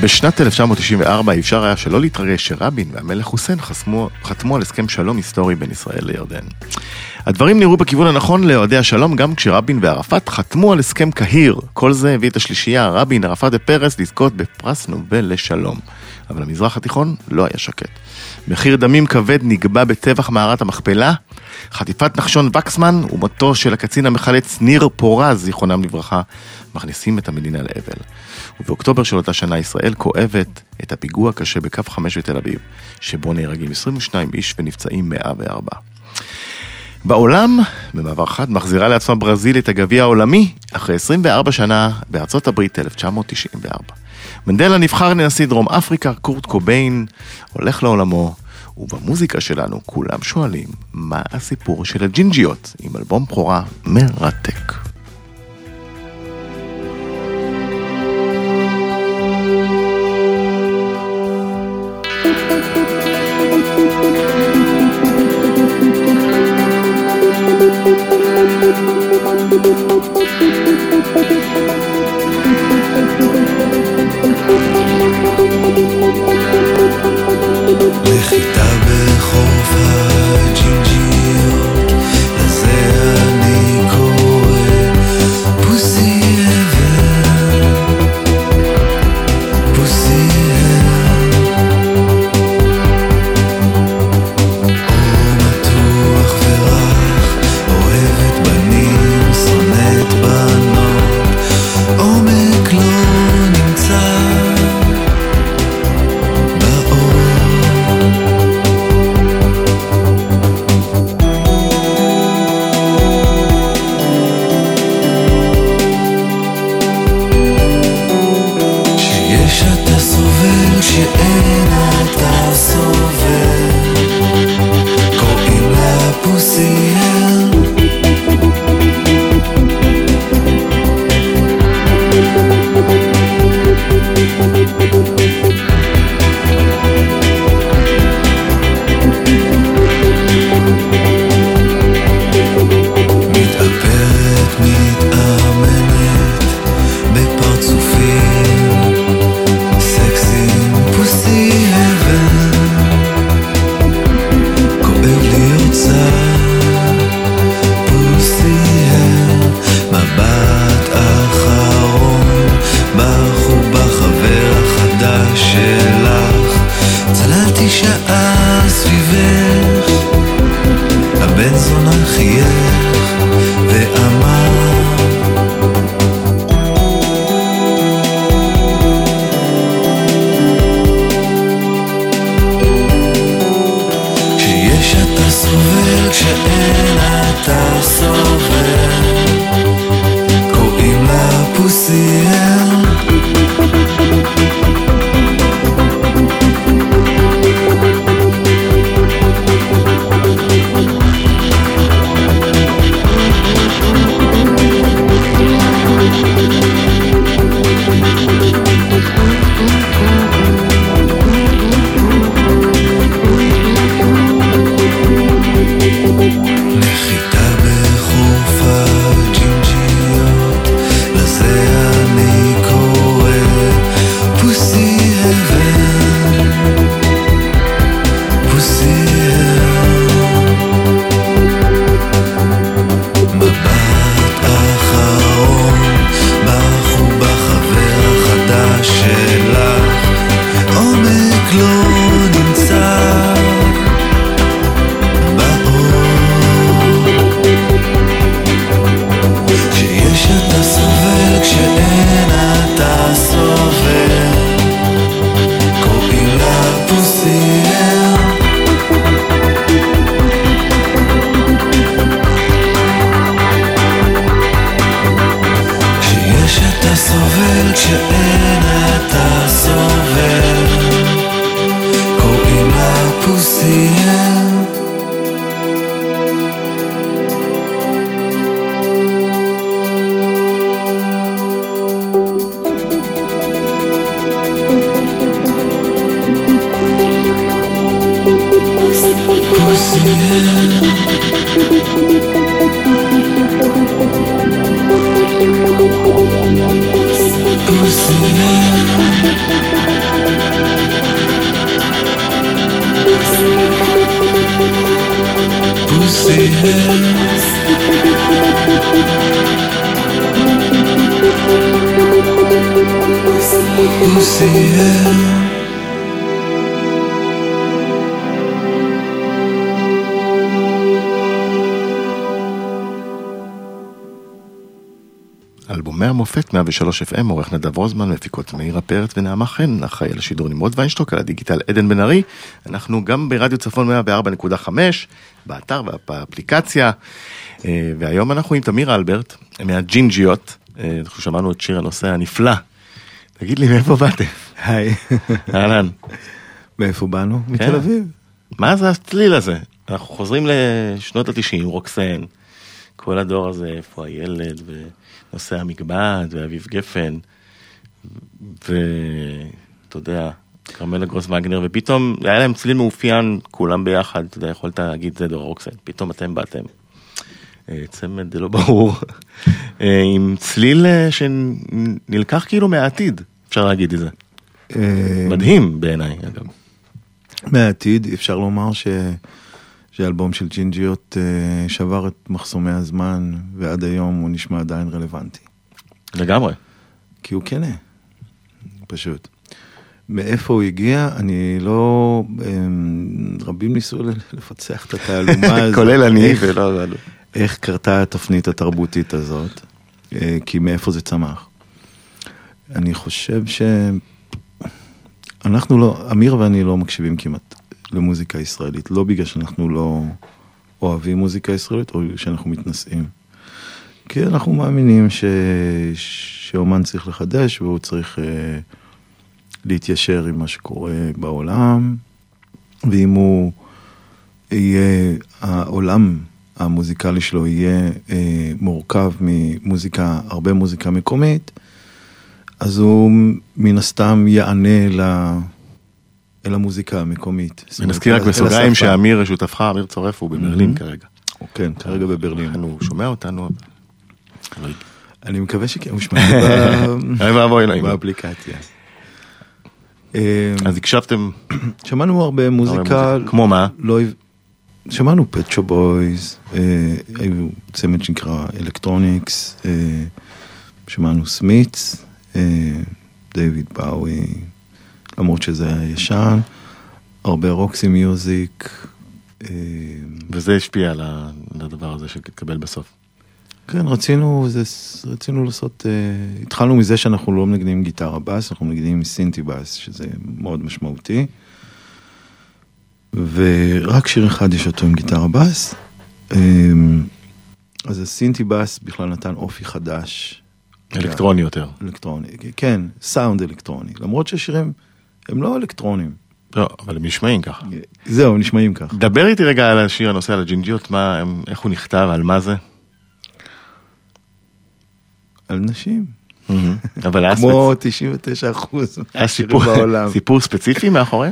בשנת 1994 אפשר היה שלא להתרגש שרבין והמלך חוסיין חתמו על הסכם שלום היסטורי בין ישראל לירדן. הדברים נראו בכיוון הנכון לאוהדי השלום גם כשרבין וערפאת חתמו על הסכם קהיר. כל זה הביא את השלישייה, רבין, ערפאת ופרס, לזכות בפרס נובל לשלום. אבל המזרח התיכון לא היה שקט. מחיר דמים כבד נגבה בטבח מערת המכפלה, חטיפת נחשון וקסמן ומותו של הקצין המחלץ ניר פורז, זיכרונם לברכה, מכניסים את המדינה לאבל. ובאוקטובר של אותה שנה ישראל כואבת את הפיגוע הקשה בקו 5 בתל אביב, שבו נהרגים 22 איש ונפצעים 104. בעולם, במעבר חד, מחזירה לעצמה ברזיל את הגביע העולמי אחרי 24 שנה בארצות הברית 1994. מנדלה נבחר לנשיא דרום אפריקה, קורט קוביין הולך לעולמו, ובמוזיקה שלנו כולם שואלים מה הסיפור של הג'ינג'יות עם אלבום בכורה מרתק. סובל, כשאין אתה סובל אלבומי 103 FM, עורך נדב רוזמן, מפיקות מאירה פרץ ונעמה חן, אחראי על השידור נמרוד ויינשטוק, על הדיגיטל עדן בן ארי. אנחנו גם ברדיו צפון 104.5, באתר ובאפליקציה. אה, והיום אנחנו עם תמיר אלברט, מהג'ינג'יות. אה, אנחנו שמענו את שיר הנושא הנפלא. תגיד לי, מאיפה באתם? היי, אהלן. מאיפה באנו? כן. מתל אביב. מה זה הצליל הזה? אנחנו חוזרים לשנות התשעים, רוקסן, כל הדור הזה, איפה הילד, ונושא המקבעת, ואביב גפן, ואתה יודע, כרמלה גרוס וגנר, ופתאום היה להם צליל מאופיין, כולם ביחד, אתה יודע, יכולת להגיד זה דור רוקסן, פתאום אתם באתם. אה, צמד לא ברור, אה, עם צליל אה, שנלקח כאילו מהעתיד, אפשר להגיד את זה. מדהים בעיניי, אגב. מהעתיד, אפשר לומר ש... שהאלבום של ג'ינג'יות אה, שבר את מחסומי הזמן, ועד היום הוא נשמע עדיין רלוונטי. לגמרי. כי הוא כנה, פשוט. מאיפה הוא הגיע, אני לא... אמ, רבים ניסו לפצח את התעלומה הזאת. כולל אני איך- ולא... לא. איך קרתה התפנית התרבותית הזאת, אה, כי מאיפה זה צמח. אני חושב ש... אנחנו לא, אמיר ואני לא מקשיבים כמעט למוזיקה ישראלית, לא בגלל שאנחנו לא אוהבים מוזיקה ישראלית או שאנחנו מתנשאים. כי אנחנו מאמינים ש... שאומן צריך לחדש והוא צריך אה, להתיישר עם מה שקורה בעולם, ואם הוא יהיה, העולם המוזיקלי שלו יהיה אה, מורכב ממוזיקה, הרבה מוזיקה מקומית, אז הוא מן הסתם יענה ל... אל המוזיקה המקומית. ונזכיר רק בסוגריים. שאמיר שותפך, אמיר צורף, הוא בברלין Mhm. כרגע. כן, כרגע בברלין. הוא שומע אותנו. אני מקווה שכן, הוא שמע ואבוי אלוהים. באפליקציה. אז הקשבתם, שמענו הרבה מוזיקה, כמו מה? לא, שמענו Pet Shop Boys, אה, היו צמד שנקרא Electronics, אה, שמענו סמיץ, דיוויד באוי, למרות שזה ישן, הרבה רוקסי מיוזיק. אה, וזה השפיע על הדבר הזה שהתקבל בסוף. כן, רצינו, זה, רצינו לעשות, אה, התחלנו מזה שאנחנו לא מנגנים גיטרה בס, אנחנו מנגנים עם סינטי בס, שזה מאוד משמעותי. ורק שיר אחד יש אותו עם גיטרה בס. אה, אז הסינטי בס בכלל נתן אופי חדש. אלקטרוני יותר. אלקטרוני, כן, סאונד אלקטרוני, למרות שהשירים הם לא אלקטרונים. לא, אבל הם נשמעים ככה. זהו, הם נשמעים כך. דבר איתי רגע על השיר הנושא על הג'ינג'יות, מה, איך הוא נכתב, על מה זה. על נשים. אבל היה כמו ספצ- 99 אחוז מהשירים בעולם. סיפור ספציפי מאחורי?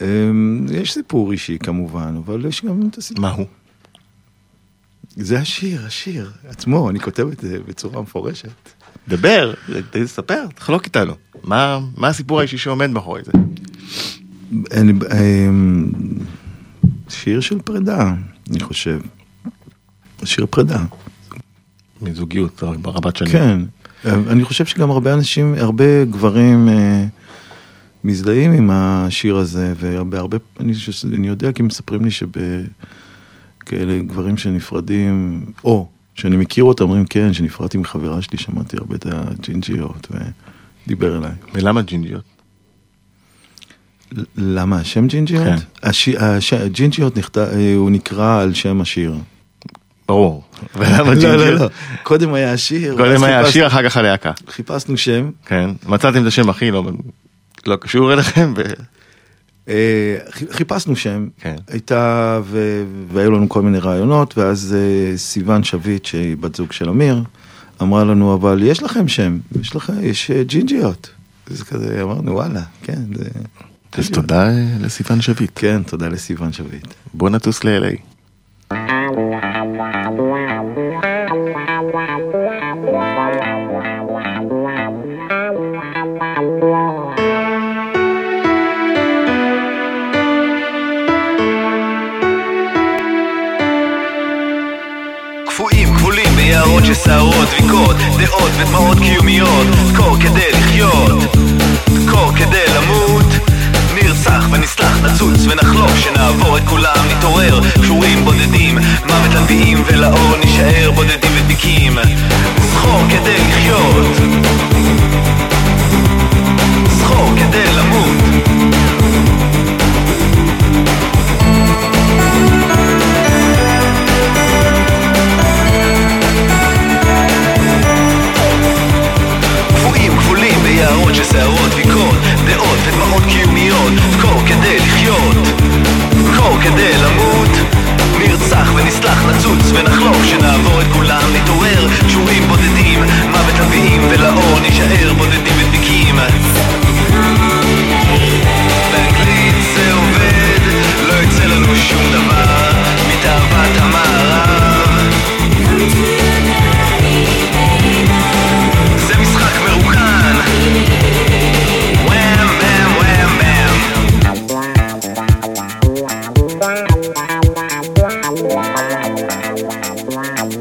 אמ, יש סיפור אישי כמובן, אבל יש גם את הסיפור. מה הוא? זה השיר, השיר עצמו, אני כותב את זה בצורה מפורשת. דבר, תספר, תחלוק איתנו. מה מה הסיפור האישי שעומד מאחורי זה? אני, אמ, שיר של פרידה, אני חושב. שיר פרידה. מזוגיות רבת שנים. כן. אני חושב שגם הרבה אנשים, הרבה גברים אה, מזדהים עם השיר הזה, והרבה, אני, אני יודע כי מספרים לי שבכאלה גברים שנפרדים, או שאני מכיר אותם, אומרים כן, שנפרדתי מחברה שלי, שמעתי הרבה את הג'ינג'יות, ודיבר אליי. ולמה ג'ינג'יות? למה השם ג'ינג'יות? כן. הש... הש... ג'ינג'יות נכתב, אה, הוא נקרא על שם השיר. ברור. ולמה לא, לא, ג'ינג'יות? לא. קודם היה השיר. קודם היה השיר, אחר כך הלהקה. חיפשנו שם, כן. מצאתם את השם הכי לא לא קשור אליכם. אה, חיפשנו שם, כן. הייתה, ו... והיו לנו כל מיני רעיונות, ואז אה, סיוון שביט, שהיא בת זוג של אמיר, אמרה לנו, אבל יש לכם שם, יש לכם, יש אה, ג'ינג'יות. אז כזה אמרנו, וואלה, כן, זה... אז תודה לסיוון שביט. כן, תודה לסיוון שביט. בוא נטוס ל-LA. שערות, דביקות, דעות ודמעות קיומיות. קור כדי לחיות, קור כדי למות. נרצח ונסלח, נצוץ ונחלוף שנעבור את כולם, נתעורר. קשורים בודדים, מוות לנביאים ולאור נישאר בודדים ודביקים. זכור כדי לחיות. זכור כדי למות ביערות של שערות, דעות ודמעות קיומיות קור כדי לחיות, קור כדי למות. נרצח ונסלח, נצוץ ונחלוף שנעבור את כולם, נתעורר. קשורים בודדים, מוות נביאים ולאור נישאר בודדים ודביקים black, black.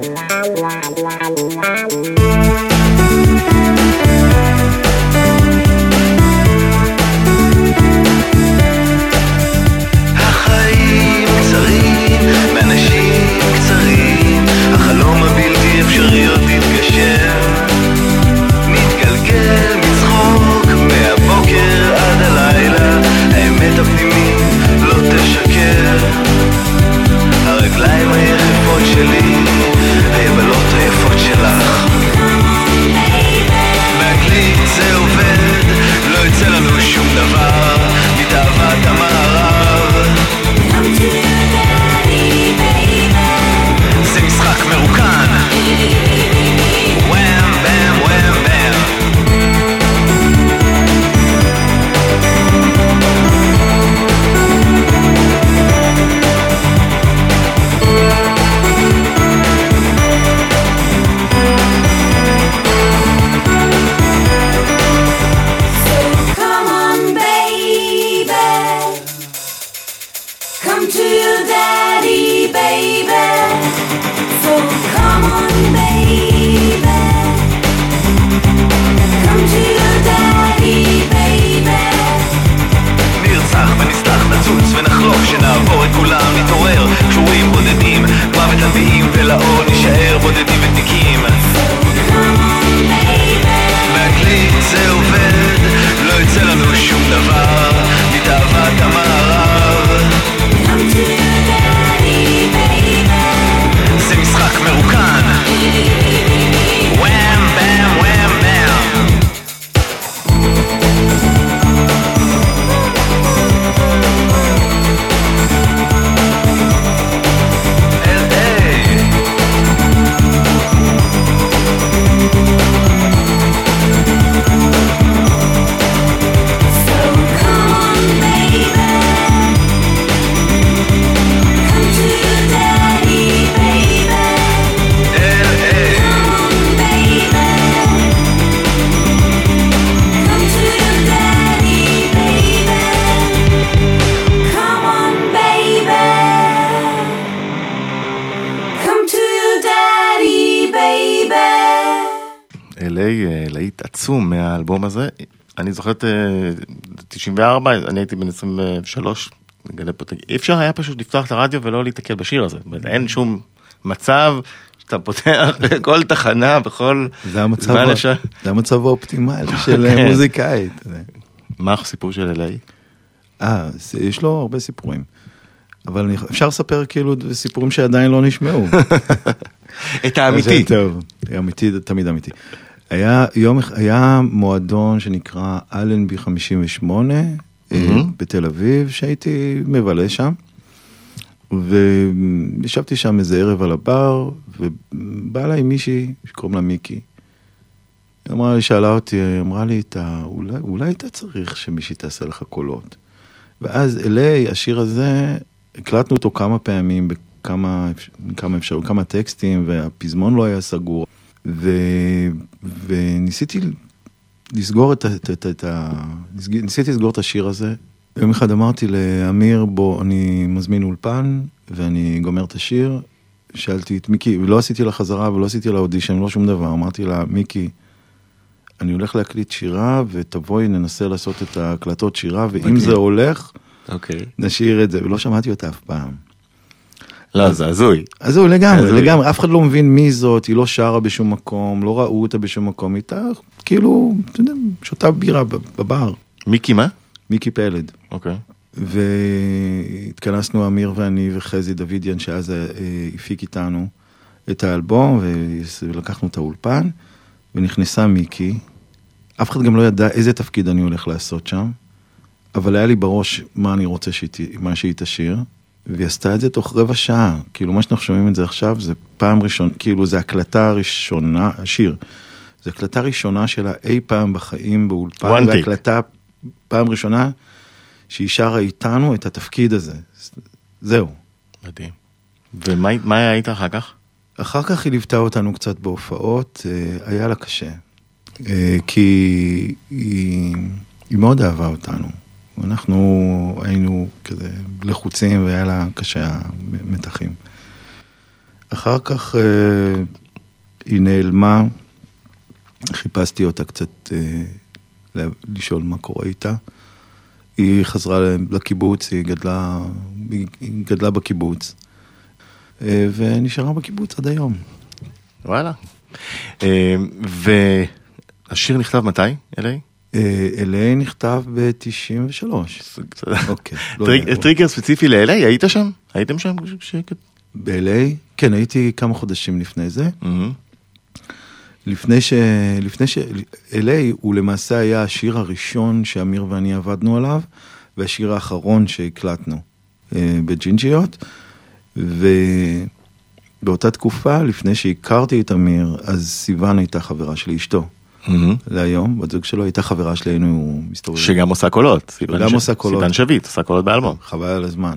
אני זוכר את אה, 94, אני הייתי בן 23, נגלה פה, אי אפשר היה פשוט לפתוח את הרדיו ולא להתקל בשיר הזה. אין שום מצב שאתה פותח כל תחנה בכל זה המצב, זמן. זה המצב האופטימלי של כן. מוזיקאי. אתה יודע. מה הסיפור של LA? אה, יש לו הרבה סיפורים. אבל אני, אפשר לספר כאילו סיפורים שעדיין לא נשמעו. את האמיתי. טוב, אמיתי, תמיד אמיתי. היה יום, היה מועדון שנקרא אלנבי 58 אה, מהמם. בתל אביב, שהייתי מבלה שם. וישבתי שם איזה ערב על הבר, ובאה אליי מישהי שקוראים לה מיקי. היא אמרה לי, שאלה אותי, אמרה לי, אתה, אולי, אולי אתה צריך שמישהי תעשה לך קולות. ואז אליי, השיר הזה, הקלטנו אותו כמה פעמים, בכמה כמה אפשרות, כמה טקסטים, והפזמון לא היה סגור. ו, וניסיתי לסגור את, ה- את, את, את ה... ניסיתי לסגור את השיר הזה. יום אחד אמרתי לאמיר, בוא, אני מזמין אולפן, ואני גומר את השיר. שאלתי את מיקי, ולא עשיתי לה חזרה ולא עשיתי לה אודישן, לא שום דבר. אמרתי לה, מיקי, אני הולך להקליט שירה, ותבואי, ננסה לעשות את ההקלטות שירה, ואם מדהים. זה הולך, אוקיי. נשאיר את זה. ולא שמעתי אותה אף פעם. לא, זה הזוי. זהו, לגמרי, הזוי. לגמרי, אף אחד לא מבין מי זאת, היא לא שרה בשום מקום, לא ראו אותה בשום מקום, היא הייתה כאילו, אתה יודע, שותה בירה בב- בבר, מיקי מה? מיקי פלד. אוקיי. והתכנסנו אמיר ואני וחזי דוידיאן, שאז אה, הפיק איתנו את האלבום, ולקחנו את האולפן, ונכנסה מיקי. אף אחד גם לא ידע איזה תפקיד אני הולך לעשות שם, אבל היה לי בראש מה אני רוצה שהיא תשאיר, והיא עשתה את זה תוך רבע שעה. כאילו, מה שאנחנו שומעים את זה עכשיו, זה פעם ראשונה, כאילו, זה הקלטה ראשונה, השיר. זו הקלטה ראשונה שלה אי פעם בחיים באולפן. והקלטה פעם ראשונה שהיא שרה איתנו את התפקיד הזה. זהו. מדהים. ומה איתה אחר כך? אחר כך היא ליוותה אותנו קצת בהופעות, אה, היה לה קשה. אה, כי היא, היא מאוד אהבה אותנו. אנחנו היינו כזה לחוצים והיה לה קשה המתחים. אחר כך אה, היא נעלמה, חיפשתי אותה קצת אה, לשאול מה קורה איתה. היא חזרה לקיבוץ, היא גדלה, היא גדלה בקיבוץ. אה, ונשארה בקיבוץ עד היום. וואלה. אה, והשיר נכתב מתי, אליי? אה, אליי נכתב ב-93. אוקיי. לא. טריגר ספציפי ל-LA, היית שם? הייתם שם? ב-LA? כן, הייתי כמה חודשים לפני זה. לפני ש... לפני ש... LA הוא למעשה היה השיר הראשון שאמיר ואני עבדנו עליו, והשיר האחרון שהקלטנו אה, בג'ינג'יות. ובאותה תקופה, לפני שהכרתי את אמיר, אז סיוון הייתה חברה שלי, אשתו. להיום, בת זוג שלו הייתה חברה שלי, היינו מסתובבים. שגם עושה קולות. סיוון גם ש- עושה קולות. סיוון שביט, עושה קולות באלבום. חבל על הזמן.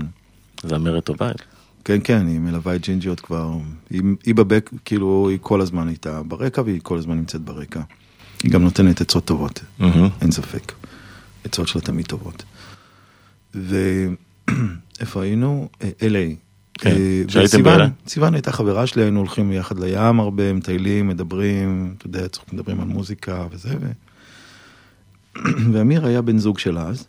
זמרת טובה. כן, כן, היא מלווה את ג'ינג'יות כבר, היא, היא בבק, כאילו, היא כל הזמן הייתה ברקע והיא כל הזמן נמצאת ברקע. היא גם נותנת עצות טובות, מהמם. אין ספק. עצות שלה תמיד טובות. ואיפה היינו? אה, LA. כן, אה, שהייתם. סיוון הייתה חברה שלי, היינו הולכים יחד לים הרבה, מטיילים, מדברים, אתה יודע, מדברים על מוזיקה וזה, ו... ואמיר היה בן זוג שלה אז.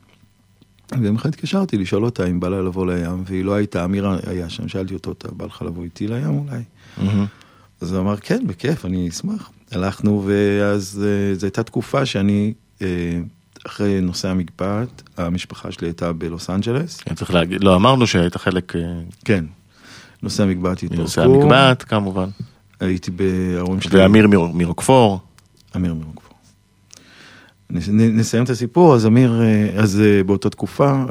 ויום אחד התקשרתי לשאול אותה אם בא לה לבוא לים, והיא לא הייתה, אמיר היה שם, שאלתי אותו, אתה בא לך לבוא איתי לים אולי? אז הוא אמר, כן, בכיף, אני אשמח. הלכנו, ואז אה, זו הייתה תקופה שאני, אה, אחרי נושא המגבעת, המשפחה שלי הייתה בלוס אנג'לס. צריך להגיד, לא אמרנו שהיית חלק אה, כן, נושא המגבעת התפרקו. מנושא המקבט כמובן. הייתי בהורים שלי. ואמיר מיר- מרוקפור. אמיר מרוקפור. נסיים את הסיפור, אז אמיר, אה, אז אה, באותה תקופה,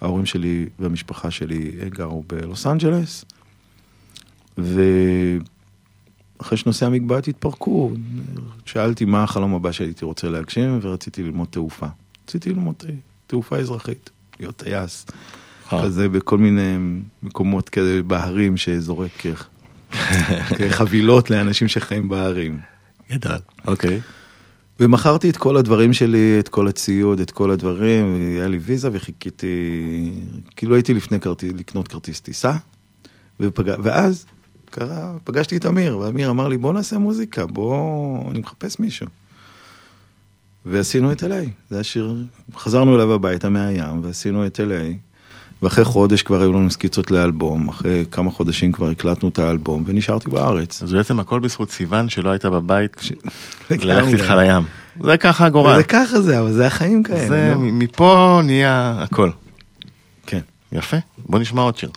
ההורים שלי והמשפחה שלי גרו בלוס אנג'לס, ואחרי שנושאי המגבעת התפרקו, שאלתי מה החלום הבא שהייתי רוצה להגשים, ורציתי ללמוד תעופה. רציתי ללמוד אה, תעופה אזרחית, להיות טייס. אה. כזה בכל מיני מקומות כאלה בהרים שזורק חבילות לאנשים שחיים בהרים. גדל. אוקיי. ומכרתי את כל הדברים שלי, את כל הציוד, את כל הדברים, היה לי ויזה וחיכיתי, כאילו הייתי לפני כרטיס, לקנות כרטיס טיסה, ופג... ואז קרה, פגשתי את אמיר, ואמיר אמר לי, בוא נעשה מוזיקה, בוא, אני מחפש מישהו. ועשינו את LA, זה השיר, חזרנו אליו הביתה מהים, ועשינו את LA, ואחרי חודש כבר היו לנו סקיצות לאלבום, אחרי כמה חודשים כבר הקלטנו את האלבום, ונשארתי בארץ. אז בעצם הכל בזכות סיוון שלא הייתה בבית, ללכת. איתך לים. זה ככה הגורל. זה ככה זה, אבל זה החיים כאלה. זה לא? מפה נהיה הכל. כן. יפה, בוא נשמע עוד שיר.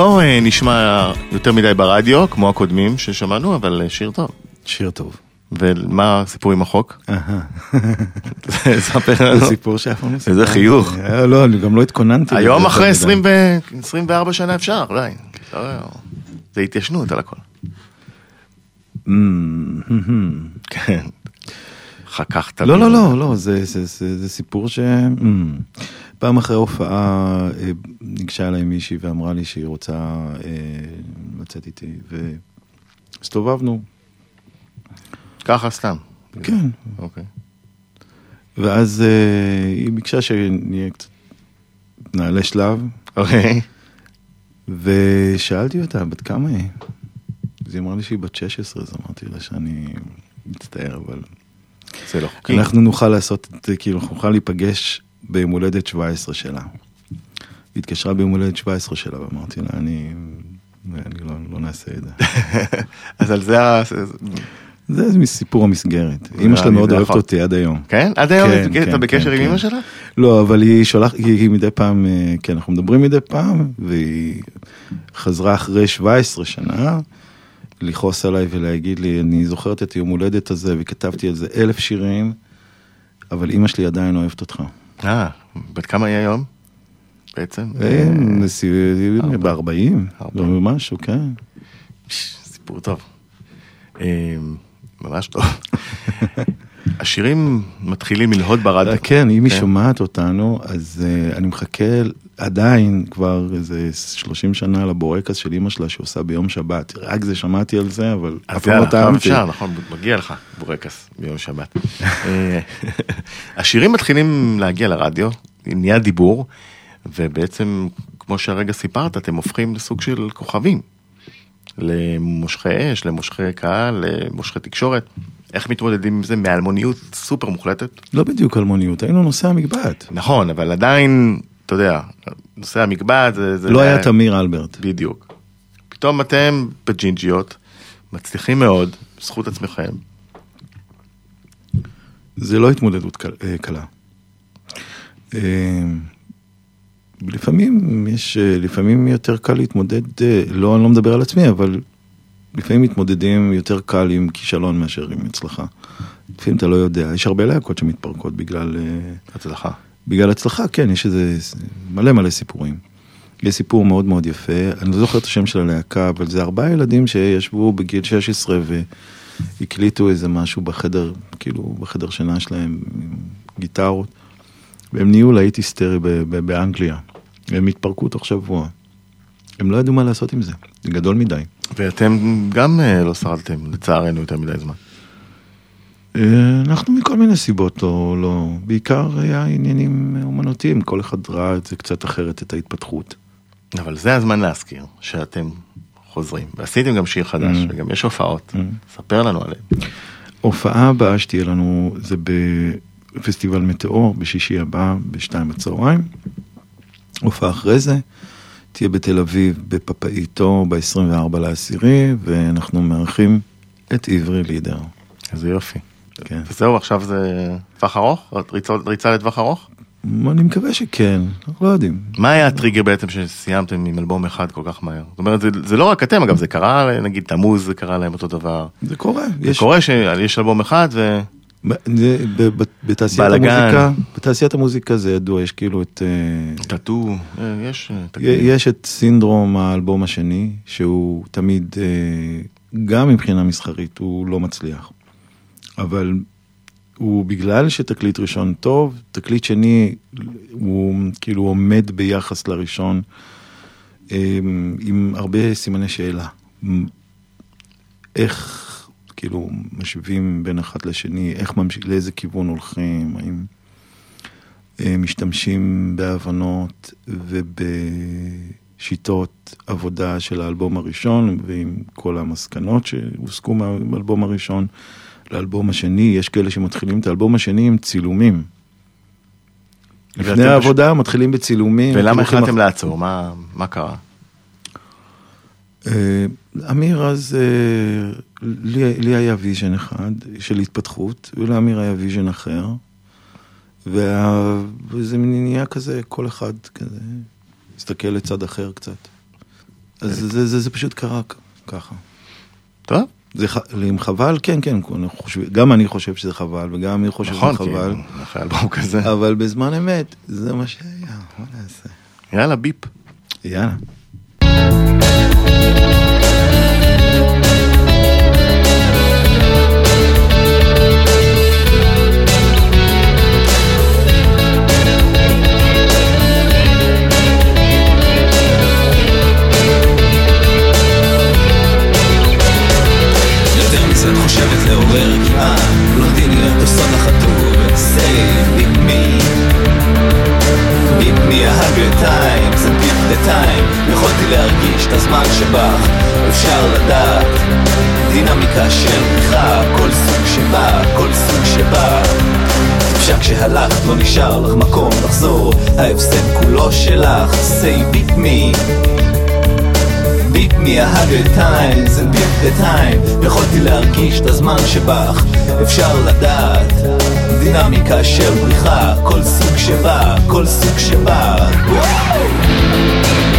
לא אה, נשמע יותר מדי ברדיו, כמו הקודמים ששמענו, אבל אה, שיר טוב. שיר טוב. ומה הסיפור עם החוק? ספר זה לנו. סיפור שאף פעם לא איזה. חיוך. אה, לא, אני גם לא התכוננתי. היום אחרי יותר 20 מדי. ו- 24 שנה אפשר, די. לא, זה התיישנות על הכל. אמ. כן. חככת. לא. לא, לא, לא, זה, זה, זה, זה סיפור ש... פעם אחרי הופעה אה, ניגשה אליי מישהי ואמרה לי שהיא רוצה אה, לצאת איתי, והסתובבנו, ככה סתם. כן, אוקיי. ואז אה, היא ביקשה שנהיה קצת, נעלה שלב, אוקיי. ושאלתי אותה, בת כמה היא? אז היא אמרה לי שהיא בת 16, אז אמרתי לה שאני מצטער, אבל זה לא חוקי. אנחנו נוכל לעשות את זה, כאילו, אנחנו נוכל להיפגש ביום הולדת 17 שלה. היא התקשרה ביום הולדת 17 שלה, ואמרתי לה, אני, אני לא, לא נעשה את זה. אז על זה ה... זה מסיפור המסגרת. אימא שלה מאוד אוהבת נכון. אותי עד היום. כן? עד היום כן, אתה כן, בקשר כן, עם. אמא שלה? לא, אבל היא שולחת, היא, היא מדי פעם, אה, כן, אנחנו מדברים מדי פעם, והיא חזרה אחרי 17 שנה, לכעוס עליי ולהגיד לי, אני זוכרת את יום הולדת הזה, וכתבתי על זה אלף שירים, אבל אימא שלי עדיין אוהבת אותך. אה, בת כמה היא היום? בעצם? אה, ב-40, ארבעים. לא משהו, כן. סיפור טוב. אה, ממש טוב. השירים מתחילים ללהוד ברדיו. כן, אם היא כן. שומעת אותנו, אז אה, אני מחכה עדיין כבר איזה 30 שנה לבורקס של אימא שלה שעושה ביום שבת. רק זה שמעתי על זה, אבל אז אף פעם לא עכשיו טעמתי. אפשר, נכון, מגיע לך בורקס ביום שבת. אה, השירים מתחילים להגיע לרדיו, נהיה דיבור, ובעצם, כמו שהרגע סיפרת, אתם הופכים לסוג של כוכבים. למושכי אש, למושכי קהל, למושכי תקשורת. איך מתמודדים עם זה מאלמוניות סופר מוחלטת? לא בדיוק אלמוניות, היינו נושא המגבעת. נכון, אבל עדיין, אתה יודע, נושא המקבעת זה... זה לא היה תמיר אלברט. בדיוק. פתאום אתם בג'ינג'יות, מצליחים מאוד, בזכות עצמכם. זה לא התמודדות קל- אה, קלה. אה, לפעמים יש, אה, לפעמים יותר קל להתמודד, לא, אני לא מדבר על עצמי, אבל לפעמים מתמודדים יותר קל עם כישלון מאשר עם הצלחה. לפעמים אתה לא יודע, יש הרבה להקות שמתפרקות בגלל, אה, הצלחה. בגלל הצלחה, כן, יש איזה מלא מלא סיפורים. יש סיפור מאוד מאוד יפה, אני לא זוכר את השם של הלהקה, אבל זה ארבעה ילדים שישבו בגיל 16 והקליטו איזה משהו בחדר, כאילו בחדר שינה שלהם, עם גיטרות, והם נהיו להיט היסטרי באנגליה. הם התפרקו תוך שבוע. הם לא ידעו מה לעשות עם זה, זה גדול מדי. ואתם גם אה, לא שרדתם, לצערנו, יותר מדי זמן. אה, אנחנו מכל מיני סיבות לא, לא, בעיקר היה עניינים אומנותיים, כל אחד ראה את זה קצת אחרת, את ההתפתחות. אבל זה הזמן להזכיר שאתם חוזרים. ועשיתם גם שיר חדש, Mm. וגם יש הופעות. Mm. ספר לנו עליהם. ההופעה הבאה שתהיה לנו זה בפסטיבל מטאור בשישי הבא בשתיים בצהריים. הופעה אחרי זה תהיה בתל אביב בפפאיטו ב-24 לעשירי ואנחנו מארחים את עברי לידר. איזה יופי. כן. וזהו, עכשיו זה טווח ארוך? ריצה, ריצה לטווח ארוך? אני מקווה שכן, אנחנו לא יודעים. מה היה הטריגר בעצם שסיימתם עם אלבום אחד כל כך מהר? זאת אומרת, זה, זה לא רק אתם, אגב, זה קרה, נגיד, תמוז זה קרה להם אותו דבר. זה קורה. זה קורה שיש אלבום אחד ו... בתעשיית. המוזיקה, בתעשיית המוזיקה זה ידוע, יש כאילו את... אה, טאטו, אה, יש... אה. יש את סינדרום האלבום השני, שהוא תמיד, גם מבחינה מסחרית, הוא לא מצליח. אבל הוא בגלל שתקליט ראשון טוב, תקליט שני הוא כאילו עומד ביחס לראשון עם הרבה סימני שאלה. איך כאילו משווים בין אחד לשני, איך ממשיך, לאיזה כיוון הולכים, האם אה, משתמשים בהבנות ובשיטות עבודה של האלבום הראשון ועם כל המסקנות שהוסקו מהאלבום הראשון לאלבום השני, יש כאלה שמתחילים את האלבום השני עם צילומים. לפני העבודה מתחילים בצילומים. ולמה החלטתם אח- לעצור? מה, מה קרה? אמיר אז, אה, לי, לי היה vision אחד של התפתחות, ולאמיר היה ויז'ן אחר, וה, וזה נהיה כזה, כל אחד כזה להסתכל לצד אחר קצת. אז זה, זה, זה, זה פשוט קרה ככה. טוב, זה. אם חבל, כן, כן, חושבים, גם אני חושב שזה חבל, וגם אני חושב נכון, שזה חבל, אחרי אלבום כזה. אבל בזמן אמת, זה מה שהיה, מה נעשה? יאללה, ביפ. יאללה. חושבת לעורר כמעט בלונדיניות עושות לך טוב say beat me. Beat me a hundred times and beat the time. יכולתי להרגיש את הזמן שבך אפשר לדעת. דינמיקה של בריחה כל סוג שבא כל סוג שבא אפשר כשהלכת לא נשאר לך מקום לחזור. ההפסד כולו שלך say beat me a hundred times and beat the time יכולתי להרגיש את הזמן שבך אפשר לדעת דינמיקה של בריחה כל סוג שבא, כל סוג שבא וואו!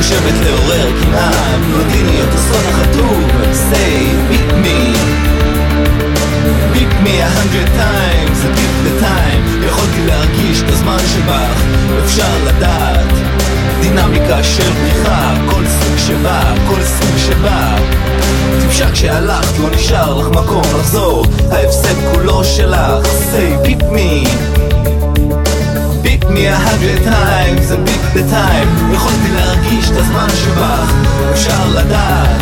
חושבת לעורר קנאה בלונדיניות עושות לך טוב say beat me. Beat me a hundred times and beat the time. יכולתי להרגיש את הזמן שבך אפשר לדעת. דינמיקה של בריחה כל סוג שבא, כל סוג שבא טיפשה כשהלכת לא נשאר לך מקום לחזור. ההפסד כולו שלך say beat me me a hundred times and beat the time יכולתי להרגיש את הזמן שבך אפשר לדעת.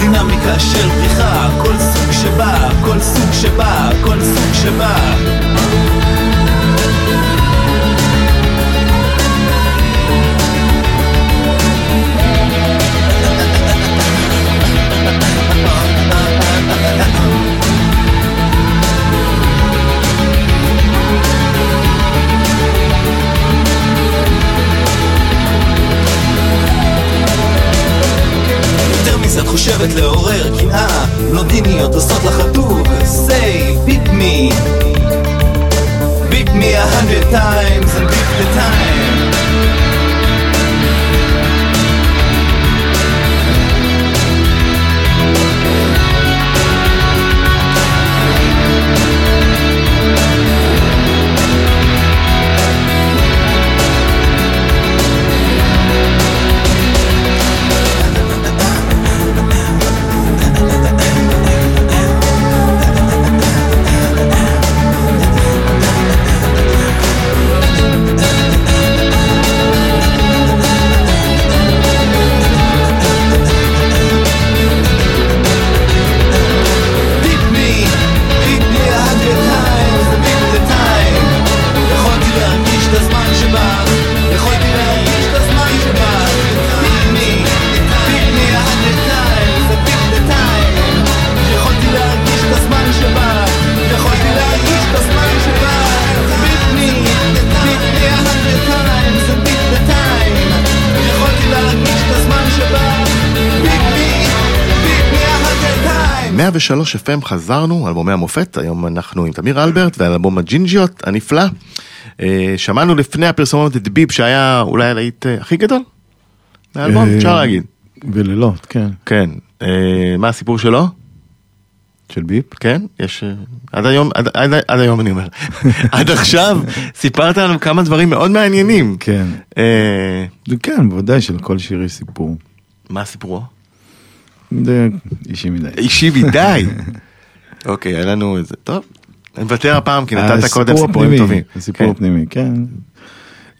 דינמיקה של בריחה כל סוג שבא, כל סוג שבא, כל סוג שבא מזה את 103 FM חזרנו, אלבומי המופת, היום אנחנו עם תמיר אלברט ואלבום הג'ינג'יות הנפלא. אה, שמענו לפני הפרסומות את ביב שהיה אולי הלהיט אה, הכי גדול מהאלבום, אה, אפשר להגיד. בלילות, כן. כן, מה הסיפור שלו? של ביפ? כן, יש... עד היום, עד, עד, עד היום אני אומר. עד עכשיו סיפרת לנו כמה דברים מאוד מעניינים. כן. כן, בוודאי שלכל שיר יש סיפור. מה סיפורו? זה אישי מדי. אישי מדי. אוקיי, היה לנו איזה... טוב, אני מוותר הפעם כי נתת קודם סיפורים טובים. הסיפור כן. הפנימי, כן.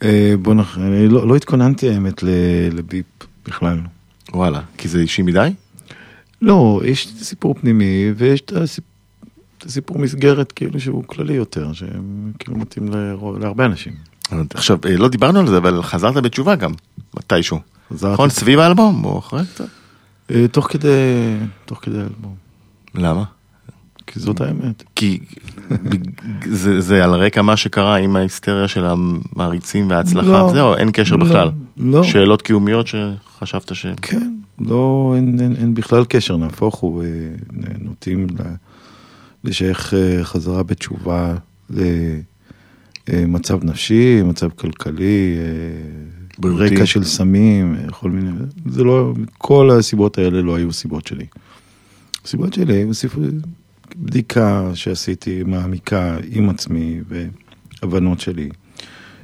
אה, בוא נח... אני לא, התכוננתי האמת לביפ בכלל. וואלה, כי זה אישי מדי? לא, יש סיפור פנימי ויש את הסיפ... את הסיפור מסגרת כאילו שהוא כללי יותר, שכאילו מתאים להרבה אנשים. עכשיו, אה, לא דיברנו על זה, אבל חזרת בתשובה גם, מתישהו. נכון, סביב האלבום, או אחרי קצת? אה, תוך כדי, תוך כדי האלבום. למה? כי זאת האמת. כי זה, זה על רקע מה שקרה עם ההיסטריה של המעריצים וההצלחה, לא. זהו, אין קשר לא, בכלל. לא. שאלות קיומיות שחשבת ש... כן, לא, אין, אין, אין בכלל קשר, נהפוך הוא, אה, נוטים לשייך אה, חזרה בתשובה למצב נפשי, מצב כלכלי, בריאותי. רקע של סמים, כל מיני, זה לא, כל הסיבות האלה לא היו סיבות שלי. הסיבות שלי היו בדיקה שעשיתי מעמיקה עם עצמי והבנות שלי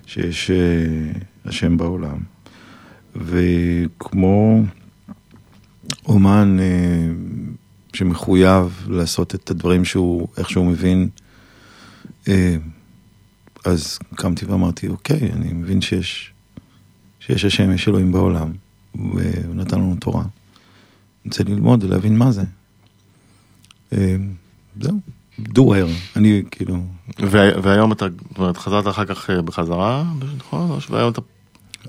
שיש אה, השם בעולם. וכמו אומן אה, שמחויב לעשות את הדברים שהוא, איך שהוא מבין, אה, אז קמתי ואמרתי, אוקיי, אני מבין שיש, שיש השם, יש אלוהים בעולם, והוא נתן לנו תורה. אני רוצה ללמוד ולהבין מה זה. אה, זהו, דואר, אני כאילו, וה- והיום אתה, זאת אומרת, חזרת אחר כך אה, בחזרה, נכון? והיום אתה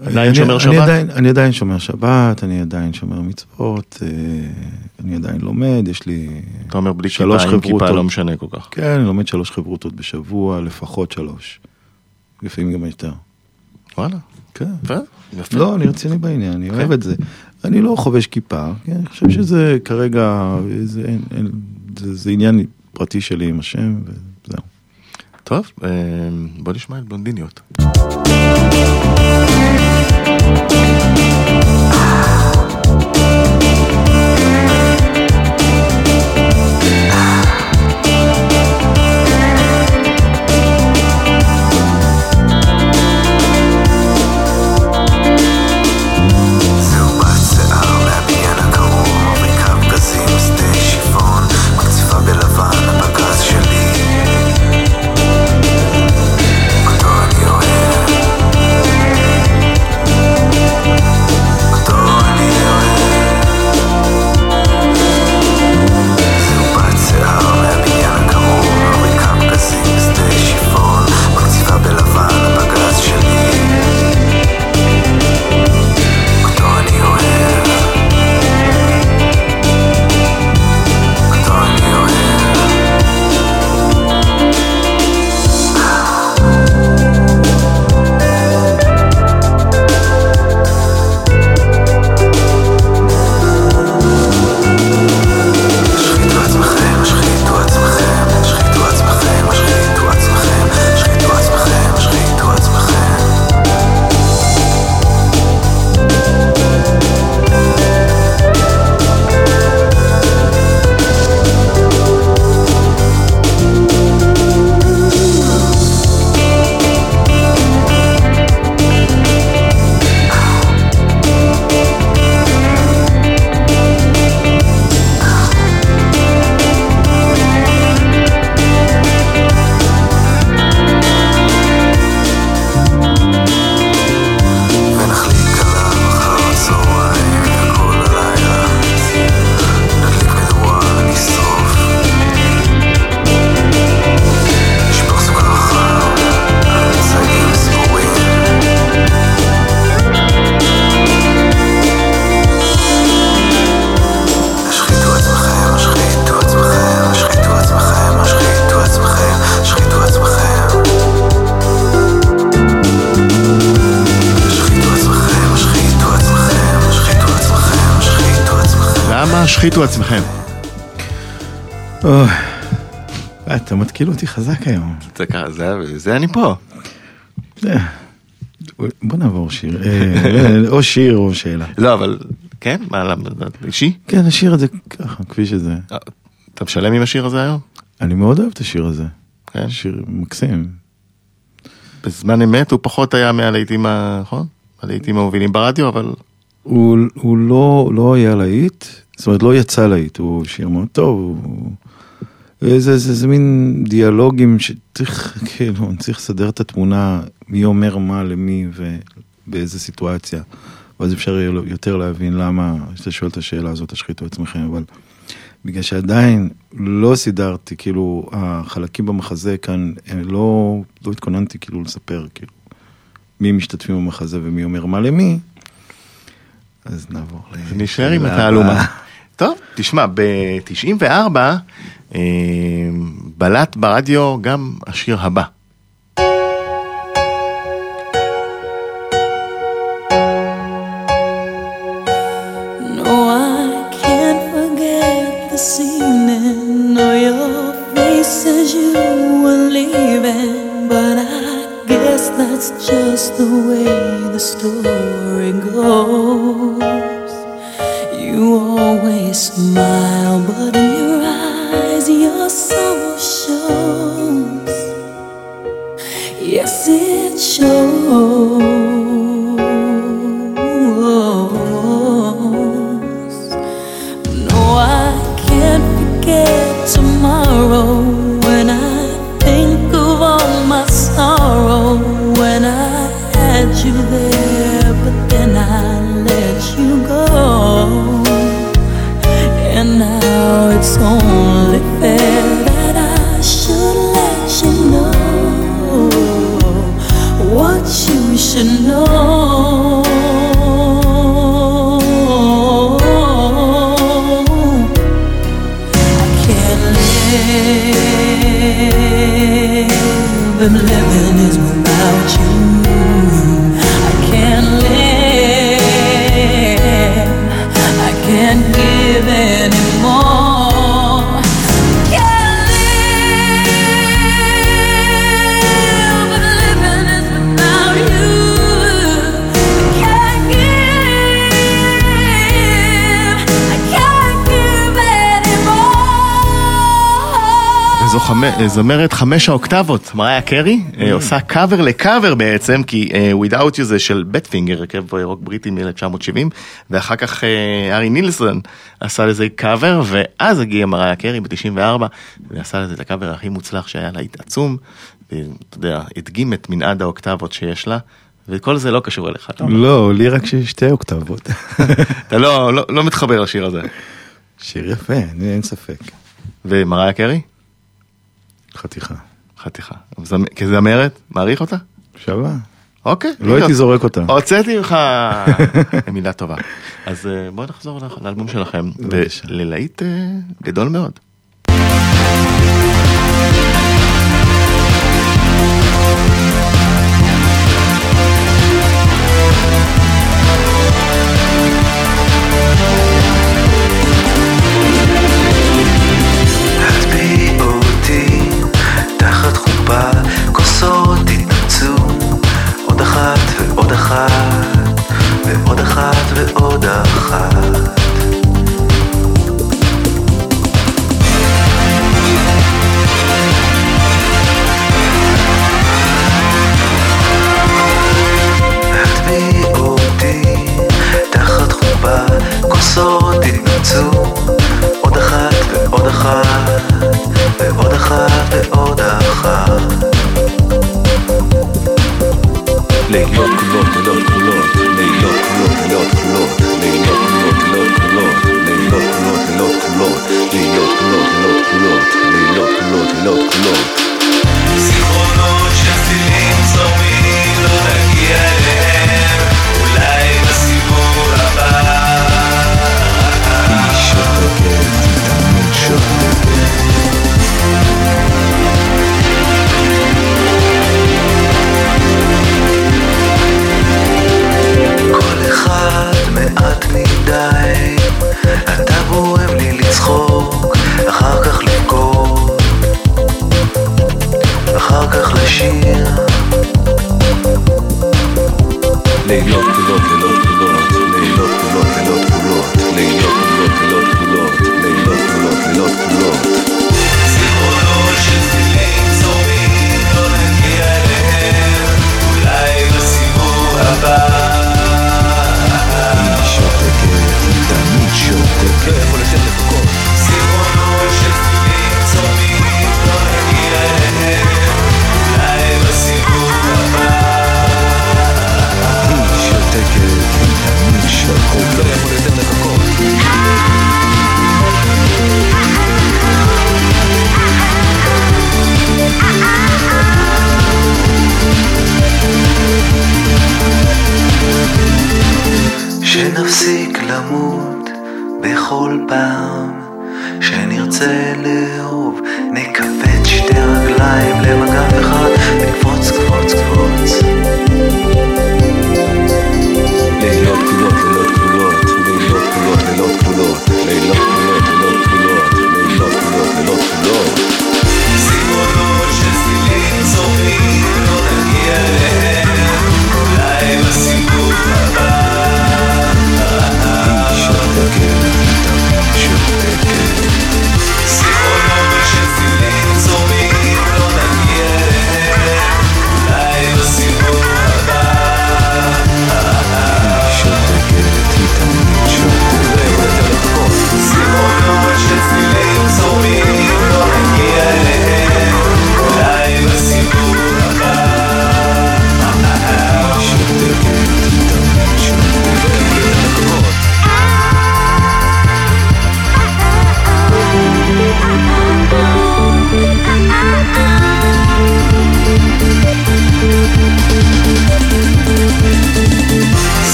עדיין שומר שבת? אני עדיין שומר שבת, אני עדיין שומר מצוות, אה, אני עדיין לומד, יש לי... אתה אומר בלי כיפה, עם כיפה. לא משנה כל כך. כן, אני לומד שלוש חברותות בשבוע, לפחות שלוש. לפעמים גם יותר. וואלה, כן. לא, אני רציני בעניין, אני כן. אוהב את זה. אני לא חובש כיפה, כן, אני חושב שזה כרגע, זה, עניין פרטי שלי עם השם, וזהו. טוב, אה, בוא נשמע את בלונדיניות. השחיתו עצמכם? אוי, אתה מתקיל אותי חזק היום. זה ככה, זה- זה אני פה. אה, בוא נעבור שיר, אה, או שיר או שאלה. לא, אבל, כן? מה, למה, אישי? כן, נשאיר את זה ככה, כפי שזה. אה, אתה משלם עם השיר הזה היום? אני מאוד אוהב את השיר הזה. כן. שיר מקסים. בזמן אמת הוא פחות היה מהלהיטים, נכון? הלהיטים המובילים ברדיו, אבל הוא, הוא לא, לא היה להיט, זאת אומרת לא יצא להיט, הוא שיר מאוד טוב, הוא... זה, זה, זה מין דיאלוגים שצריך, כאילו, צריך לסדר את התמונה, מי אומר מה למי ובאיזה סיטואציה. ואז אפשר יהיה יותר להבין למה, כשאתה שואל את השאלה הזאת, תשחיתו עצמכם, אבל בגלל שעדיין לא סידרתי, כאילו, החלקים במחזה כאן, לא, לא התכוננתי כאילו לספר, כאילו, מי משתתפים במחזה ומי אומר מה למי, אז נעבור ל... נשאר עם התעלומה. טוב, תשמע, ב-94 אה, בלט ברדיו גם השיר הבא. the story goes. You always. Smile, but in your eyes, your soul shows. Yes, it shows. זמרת חמש האוקטבות, מריה קרי, אה, עושה קאבר לקאבר בעצם, כי אה, Without You זה של Badfinger, הרכב אה, רוק בריטי מ-1970, ואחר כך אה, הארי נילסון עשה לזה קאבר, ואז הגיעה מריה קרי ב-94, ועשה לזה את הקאבר הכי מוצלח שהיה לה עצום, ואתה יודע, הדגים את מנעד האוקטבות שיש לה, וכל זה לא קשור אליך, אומר. לא, לי רק שתי אוקטבות. אתה לא, לא, לא מתחבר לשיר הזה. שיר יפה, אין ספק. ומריה קרי? חתיכה. חתיכה. זמ- כזמרת, מעריך אותה? שווה. אוקיי. לא הייתי זורק אותה. הוצאתי ממך מילה טובה. אז אה, בואו נחזור לאלבום שלכם. וללהיט אה, גדול מאוד.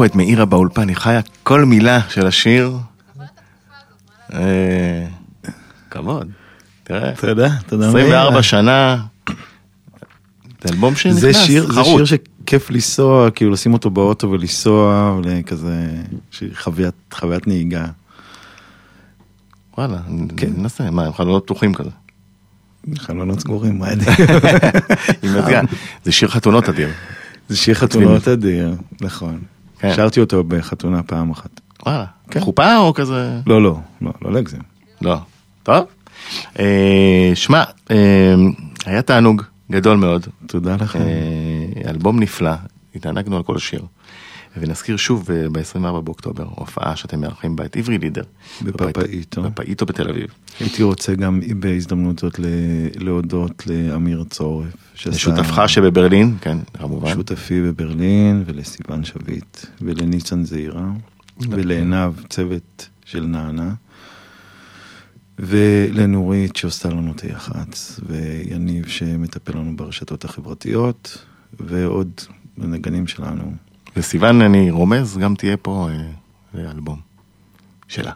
פה את מאירה באולפן, היא חיה כל מילה של השיר. אה, כבוד. תראה, תודה, תודה. 24 מאיר. שנה. זה אלבום שנכנס, זה שיר, זה. שיר שכיף לנסוע, כאילו לשים אותו באוטו ולנסוע, וכזה, שיר חוויית, חוויית נהיגה. וואלה, כן. ננסה, מה, הם חלונות פתוחים כזה. חלונות סגורים, מה יודע. עם מזגן. זה שיר חתונות אדיר. זה שיר חתונות אדיר, נכון. כן. שרתי אותו בחתונה פעם אחת. וואלה, כן. חופה או כזה? לא, לא, לא, לא להגזים. לא. טוב. אה, שמע, אה, היה תענוג גדול מאוד. תודה לכם. אה, אלבום נפלא, התענגנו על כל השיר. ונזכיר שוב ב-24 באוקטובר, הופעה שאתם מארחים בה את עברי לידר. בפאפאיטו. בפאפאיטו בתל אביב. הייתי רוצה גם בהזדמנות זאת להודות לאמיר צורף. לשותפך שבברלין, כן, כמובן. שותפי בברלין, ולסיוון שביט, ולניצן זעירה, ולעינב, צוות של נענה, ולנורית שעושה לנו את היח"צ, ויניב שמטפל לנו ברשתות החברתיות, ועוד הנגנים שלנו. וסיוון, אני רומז, גם תהיה פה אה, אלבום שלה.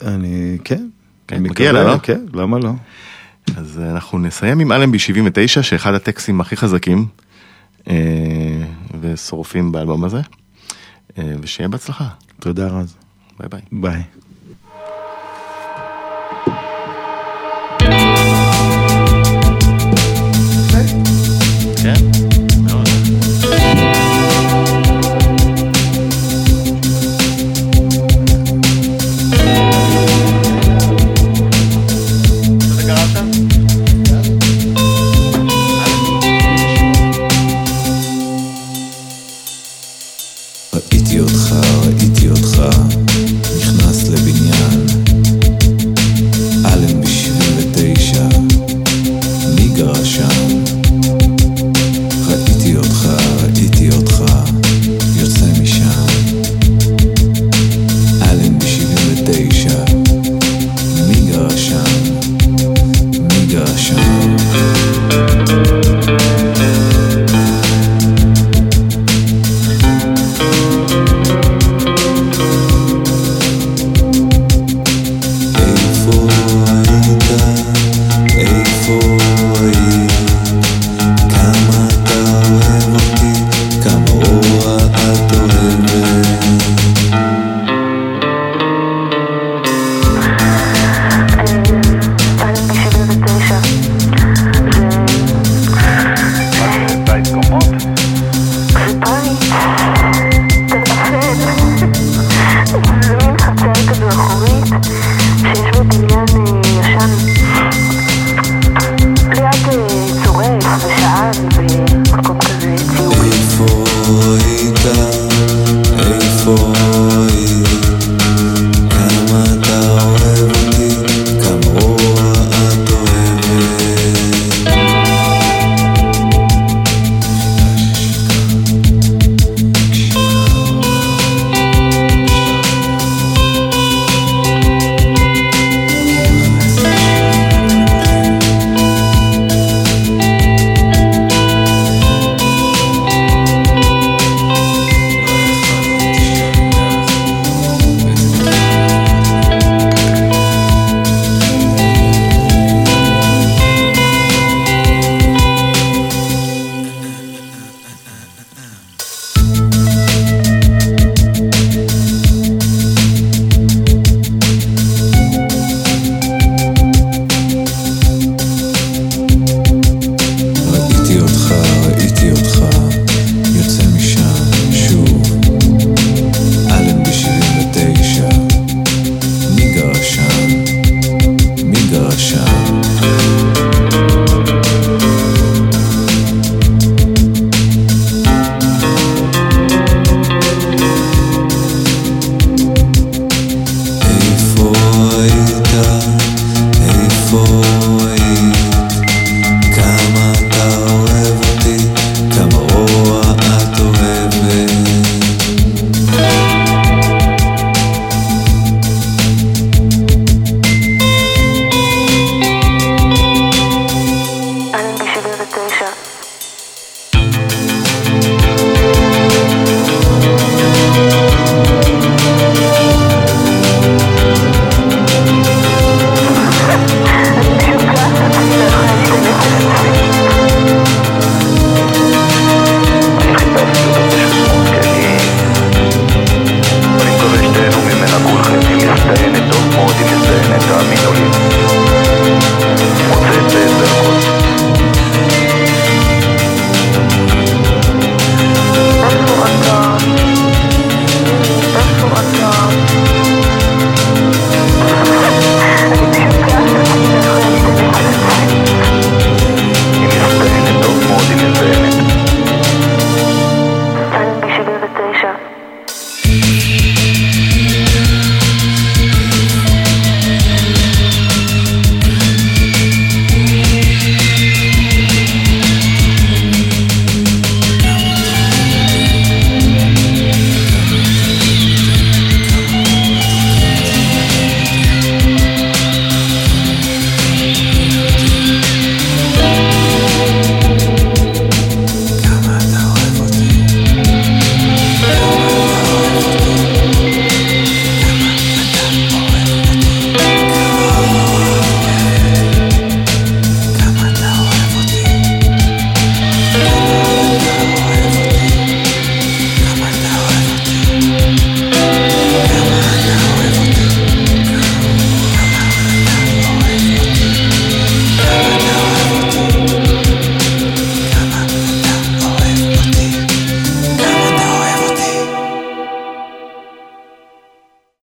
אני, כן. כן, מגיע לה, לא? כן, למה לא? אז אנחנו נסיים עם אלנבי 79, שאחד הטקסטים הכי חזקים אה, ושורפים באלבום הזה, אה, ושיהיה בהצלחה. תודה רז. ביי ביי. ביי. Yeah.